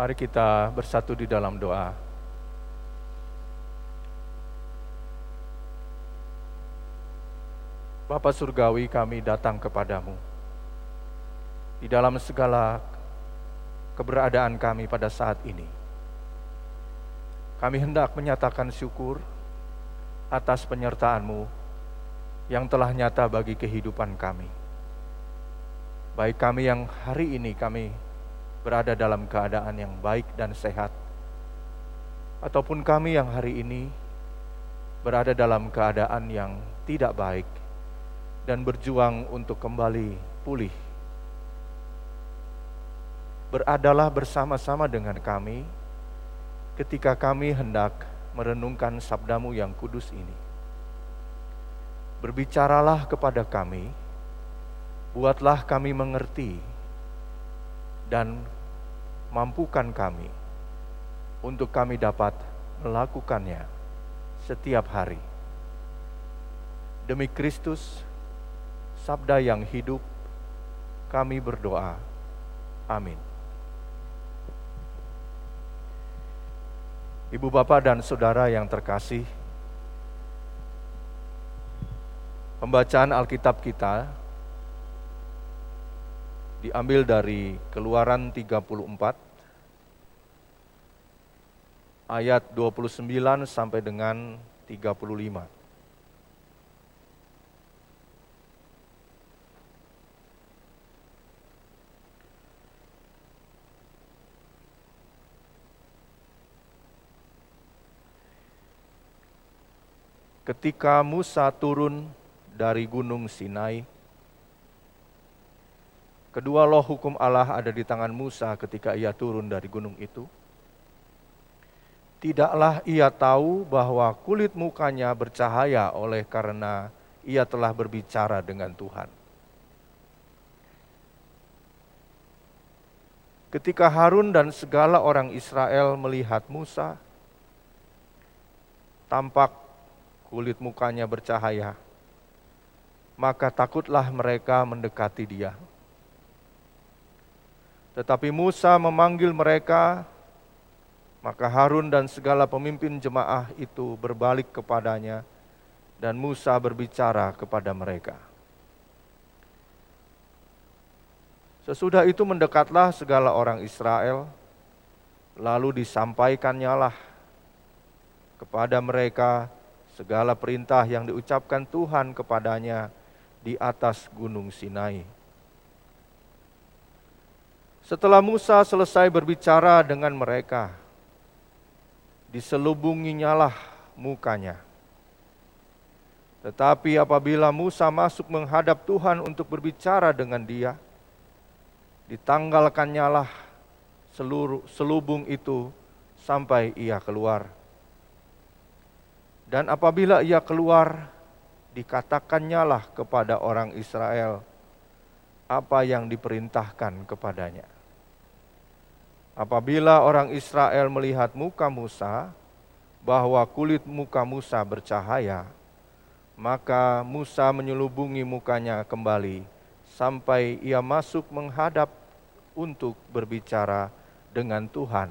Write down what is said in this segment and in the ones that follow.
Mari kita bersatu di dalam doa. Bapa Surgawi kami datang kepadamu. Di dalam segala keberadaan kami pada saat ini. Kami hendak menyatakan syukur atas penyertaanmu yang telah nyata bagi kehidupan kami. Baik kami yang hari ini kami berada dalam keadaan yang baik dan sehat, ataupun kami yang hari ini berada dalam keadaan yang tidak baik dan berjuang untuk kembali pulih. Beradalah bersama-sama dengan kami ketika kami hendak merenungkan sabdamu yang kudus ini. Berbicaralah kepada kami, buatlah kami mengerti, dan mampukan kami untuk kami dapat melakukannya setiap hari. Demi Kristus, sabda yang hidup, kami berdoa. Amin. Ibu bapak dan saudara yang terkasih, pembacaan Alkitab kita diambil dari Keluaran 34 ayat 29 sampai dengan 35. ketika Musa turun dari gunung Sinai, kedua loh hukum Allah ada di tangan Musa ketika ia turun dari gunung itu. Tidaklah ia tahu bahwa kulit mukanya bercahaya oleh karena ia telah berbicara dengan Tuhan. Ketika Harun dan segala orang Israel melihat Musa, tampak kulit mukanya bercahaya, maka takutlah mereka mendekati dia. Tetapi Musa memanggil mereka, maka Harun dan segala pemimpin jemaah itu berbalik kepadanya, dan Musa berbicara kepada mereka. Sesudah itu mendekatlah segala orang Israel, lalu disampaikannya lah kepada mereka segala perintah yang diucapkan Tuhan kepadanya di atas gunung Sinai. Setelah Musa selesai berbicara dengan mereka, diselubunginya lah mukanya. Tetapi apabila Musa masuk menghadap Tuhan untuk berbicara dengan dia, ditanggalkannya lah seluruh selubung itu sampai ia keluar. Dan apabila ia keluar, dikatakannya lah kepada orang Israel apa yang diperintahkan kepadanya. Apabila orang Israel melihat muka Musa, bahwa kulit muka Musa bercahaya, maka Musa menyelubungi mukanya kembali sampai ia masuk menghadap untuk berbicara dengan Tuhan.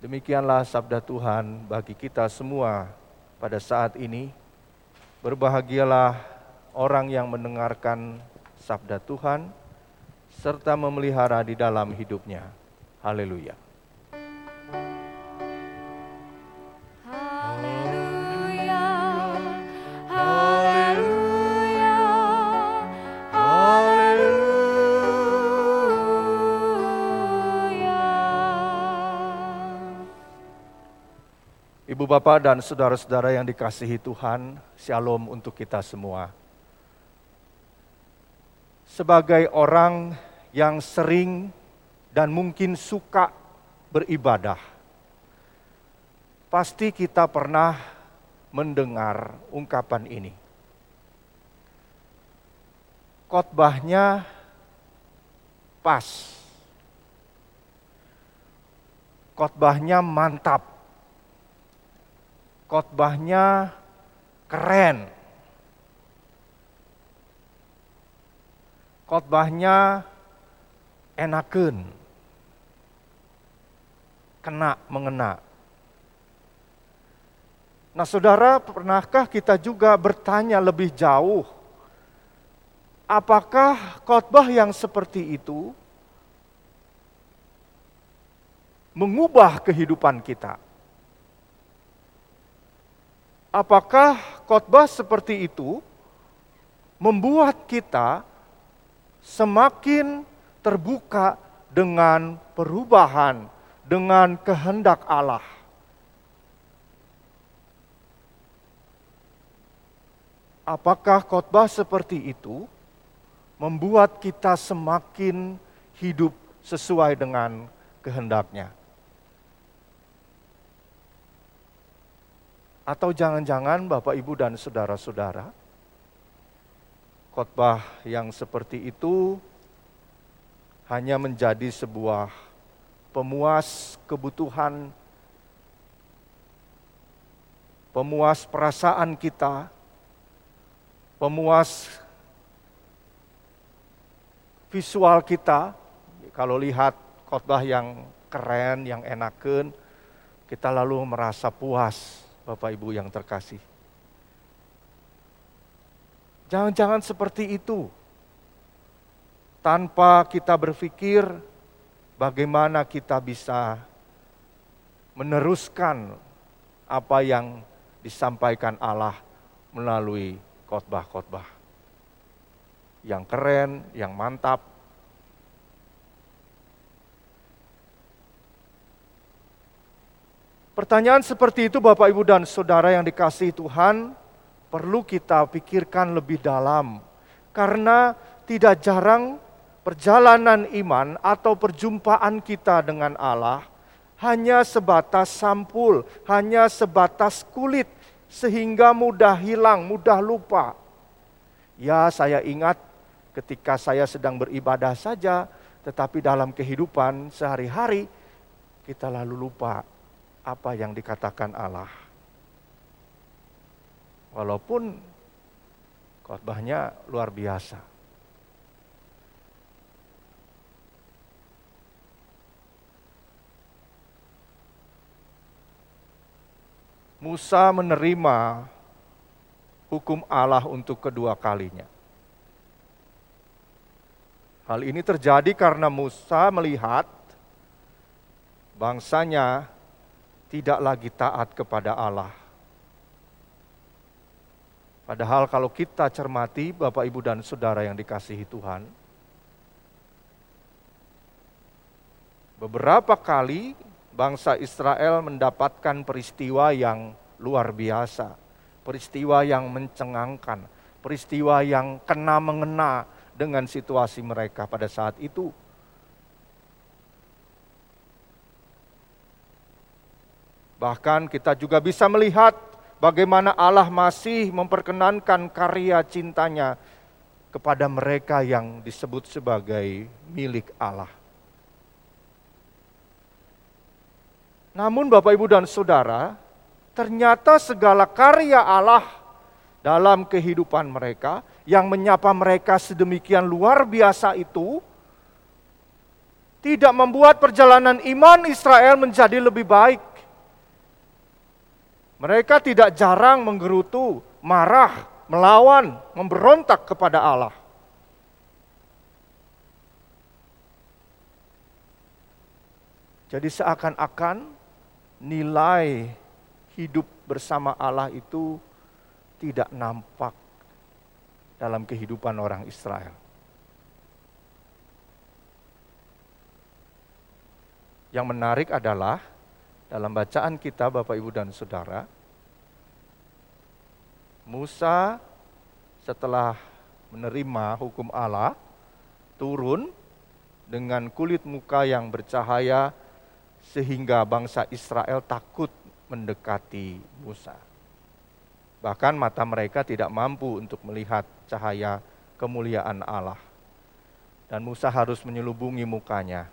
Demikianlah sabda Tuhan bagi kita semua pada saat ini. Berbahagialah orang yang mendengarkan sabda Tuhan serta memelihara di dalam hidupnya. Haleluya. Ibu bapak dan saudara-saudara yang dikasihi Tuhan, shalom untuk kita semua. Sebagai orang yang sering dan mungkin suka beribadah, pasti kita pernah mendengar ungkapan ini. Khotbahnya pas. Khotbahnya mantap khotbahnya keren. Khotbahnya enaken. kena, mengena. Nah, saudara, pernahkah kita juga bertanya lebih jauh? Apakah khotbah yang seperti itu mengubah kehidupan kita? Apakah khotbah seperti itu membuat kita semakin terbuka dengan perubahan, dengan kehendak Allah? Apakah khotbah seperti itu membuat kita semakin hidup sesuai dengan kehendaknya? Atau jangan-jangan Bapak Ibu dan saudara-saudara, khotbah yang seperti itu hanya menjadi sebuah pemuas kebutuhan, pemuas perasaan kita, pemuas visual kita. Kalau lihat khotbah yang keren, yang enakan, kita lalu merasa puas Bapak Ibu yang terkasih. Jangan-jangan seperti itu. Tanpa kita berpikir bagaimana kita bisa meneruskan apa yang disampaikan Allah melalui khotbah-khotbah. Yang keren, yang mantap, Pertanyaan seperti itu Bapak Ibu dan Saudara yang dikasih Tuhan perlu kita pikirkan lebih dalam. Karena tidak jarang perjalanan iman atau perjumpaan kita dengan Allah hanya sebatas sampul, hanya sebatas kulit sehingga mudah hilang, mudah lupa. Ya, saya ingat ketika saya sedang beribadah saja, tetapi dalam kehidupan sehari-hari kita lalu lupa apa yang dikatakan Allah. Walaupun khotbahnya luar biasa. Musa menerima hukum Allah untuk kedua kalinya. Hal ini terjadi karena Musa melihat bangsanya tidak lagi taat kepada Allah. Padahal kalau kita cermati Bapak Ibu dan Saudara yang dikasihi Tuhan, beberapa kali bangsa Israel mendapatkan peristiwa yang luar biasa, peristiwa yang mencengangkan, peristiwa yang kena mengena dengan situasi mereka pada saat itu. Bahkan kita juga bisa melihat bagaimana Allah masih memperkenankan karya cintanya kepada mereka yang disebut sebagai milik Allah. Namun Bapak Ibu dan Saudara, ternyata segala karya Allah dalam kehidupan mereka yang menyapa mereka sedemikian luar biasa itu tidak membuat perjalanan iman Israel menjadi lebih baik. Mereka tidak jarang menggerutu, marah, melawan, memberontak kepada Allah. Jadi seakan-akan nilai hidup bersama Allah itu tidak nampak dalam kehidupan orang Israel. Yang menarik adalah dalam bacaan kita Bapak Ibu dan Saudara, Musa setelah menerima hukum Allah turun dengan kulit muka yang bercahaya sehingga bangsa Israel takut mendekati Musa. Bahkan mata mereka tidak mampu untuk melihat cahaya kemuliaan Allah. Dan Musa harus menyelubungi mukanya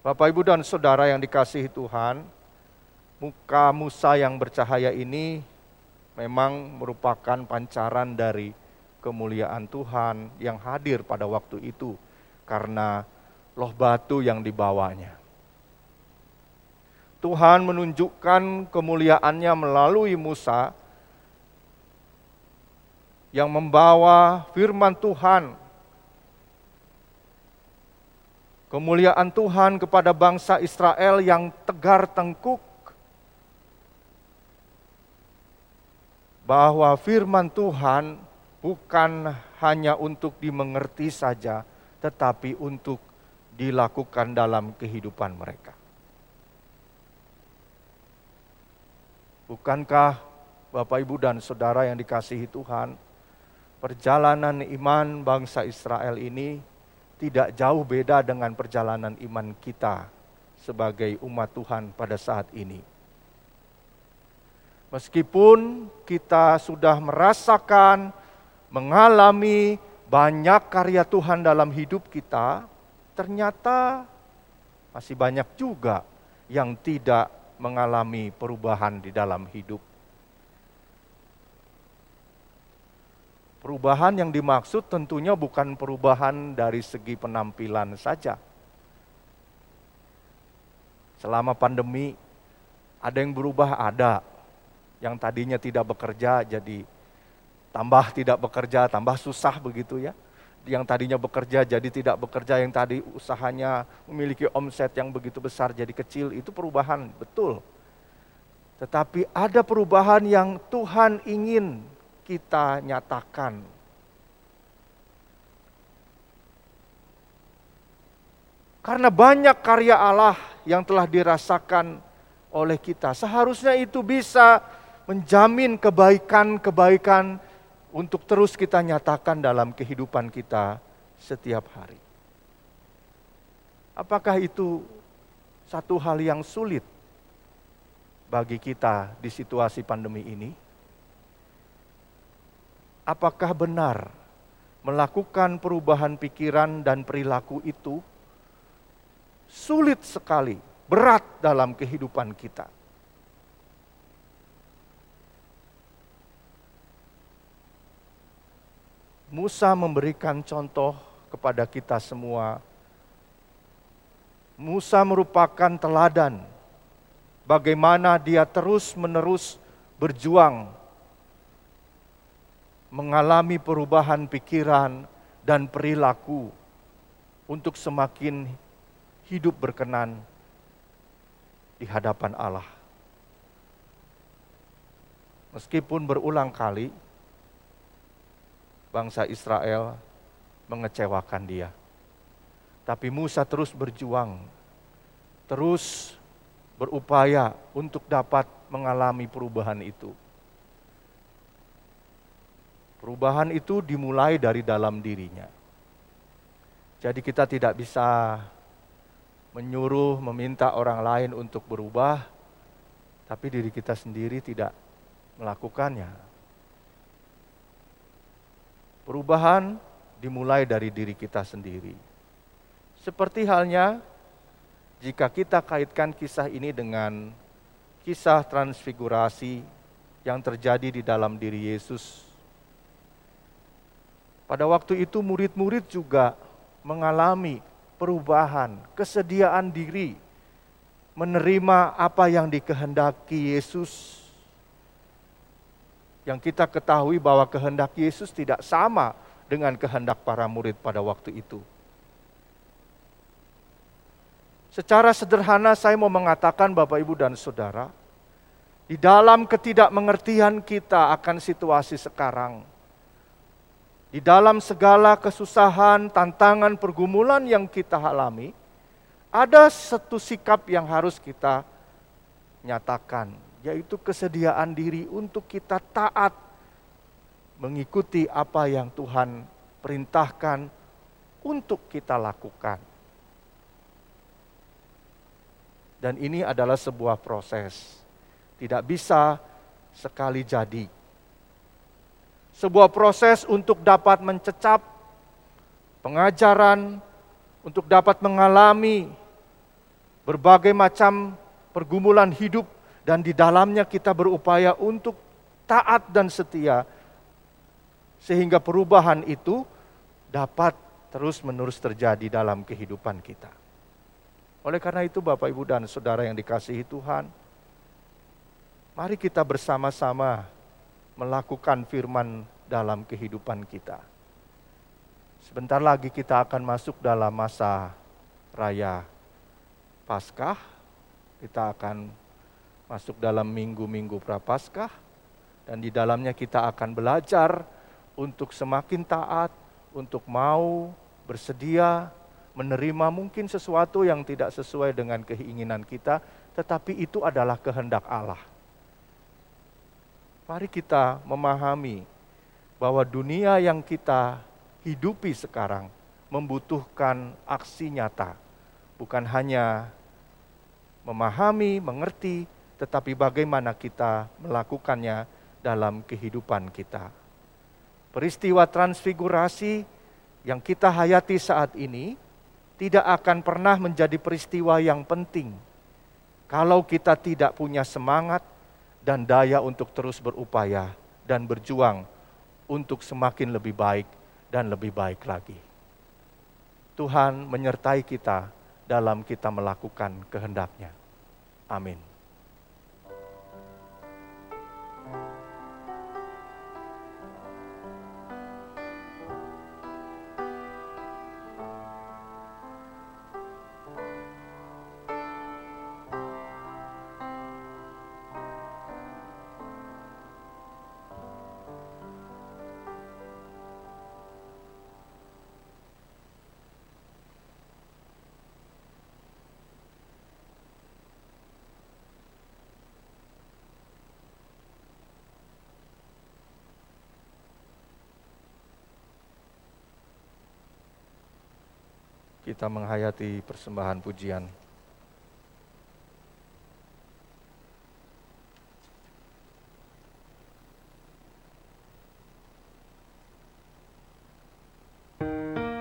Bapak, Ibu, dan saudara yang dikasihi Tuhan, muka Musa yang bercahaya ini memang merupakan pancaran dari kemuliaan Tuhan yang hadir pada waktu itu, karena loh batu yang dibawanya. Tuhan menunjukkan kemuliaannya melalui Musa yang membawa firman Tuhan. Kemuliaan Tuhan kepada bangsa Israel yang tegar tengkuk. Bahwa firman Tuhan bukan hanya untuk dimengerti saja, tetapi untuk dilakukan dalam kehidupan mereka. Bukankah Bapak, Ibu, dan saudara yang dikasihi Tuhan, perjalanan iman bangsa Israel ini tidak jauh beda dengan perjalanan iman kita sebagai umat Tuhan pada saat ini. Meskipun kita sudah merasakan, mengalami banyak karya Tuhan dalam hidup kita, ternyata masih banyak juga yang tidak mengalami perubahan di dalam hidup. Perubahan yang dimaksud tentunya bukan perubahan dari segi penampilan saja. Selama pandemi, ada yang berubah, ada yang tadinya tidak bekerja jadi tambah tidak bekerja, tambah susah begitu ya yang tadinya bekerja jadi tidak bekerja, yang tadi usahanya memiliki omset yang begitu besar jadi kecil, itu perubahan, betul. Tetapi ada perubahan yang Tuhan ingin kita nyatakan. Karena banyak karya Allah yang telah dirasakan oleh kita. Seharusnya itu bisa menjamin kebaikan-kebaikan untuk terus kita nyatakan dalam kehidupan kita setiap hari. Apakah itu satu hal yang sulit bagi kita di situasi pandemi ini? Apakah benar melakukan perubahan pikiran dan perilaku itu sulit sekali, berat dalam kehidupan kita? Musa memberikan contoh kepada kita semua. Musa merupakan teladan bagaimana dia terus-menerus berjuang mengalami perubahan pikiran dan perilaku untuk semakin hidup berkenan di hadapan Allah. Meskipun berulang kali bangsa Israel mengecewakan dia. Tapi Musa terus berjuang, terus berupaya untuk dapat mengalami perubahan itu. Perubahan itu dimulai dari dalam dirinya. Jadi kita tidak bisa menyuruh, meminta orang lain untuk berubah, tapi diri kita sendiri tidak melakukannya. Perubahan dimulai dari diri kita sendiri. Seperti halnya jika kita kaitkan kisah ini dengan kisah transfigurasi yang terjadi di dalam diri Yesus. Pada waktu itu murid-murid juga mengalami perubahan, kesediaan diri menerima apa yang dikehendaki Yesus yang kita ketahui bahwa kehendak Yesus tidak sama dengan kehendak para murid pada waktu itu. Secara sederhana saya mau mengatakan Bapak Ibu dan Saudara, di dalam ketidakmengertian kita akan situasi sekarang, di dalam segala kesusahan, tantangan, pergumulan yang kita alami, ada satu sikap yang harus kita nyatakan, yaitu kesediaan diri untuk kita taat mengikuti apa yang Tuhan perintahkan untuk kita lakukan. Dan ini adalah sebuah proses. Tidak bisa sekali jadi. Sebuah proses untuk dapat mencecap pengajaran, untuk dapat mengalami berbagai macam pergumulan hidup dan di dalamnya kita berupaya untuk taat dan setia sehingga perubahan itu dapat terus-menerus terjadi dalam kehidupan kita. Oleh karena itu Bapak Ibu dan Saudara yang dikasihi Tuhan, mari kita bersama-sama melakukan firman dalam kehidupan kita. Sebentar lagi kita akan masuk dalam masa raya Paskah. Kita akan masuk dalam minggu-minggu Prapaskah dan di dalamnya kita akan belajar untuk semakin taat, untuk mau bersedia menerima mungkin sesuatu yang tidak sesuai dengan keinginan kita, tetapi itu adalah kehendak Allah. Mari kita memahami bahwa dunia yang kita hidupi sekarang membutuhkan aksi nyata, bukan hanya memahami, mengerti, tetapi bagaimana kita melakukannya dalam kehidupan kita. Peristiwa transfigurasi yang kita hayati saat ini tidak akan pernah menjadi peristiwa yang penting kalau kita tidak punya semangat dan daya untuk terus berupaya dan berjuang untuk semakin lebih baik dan lebih baik lagi. Tuhan menyertai kita dalam kita melakukan kehendaknya. Amin. Kita menghayati persembahan pujian.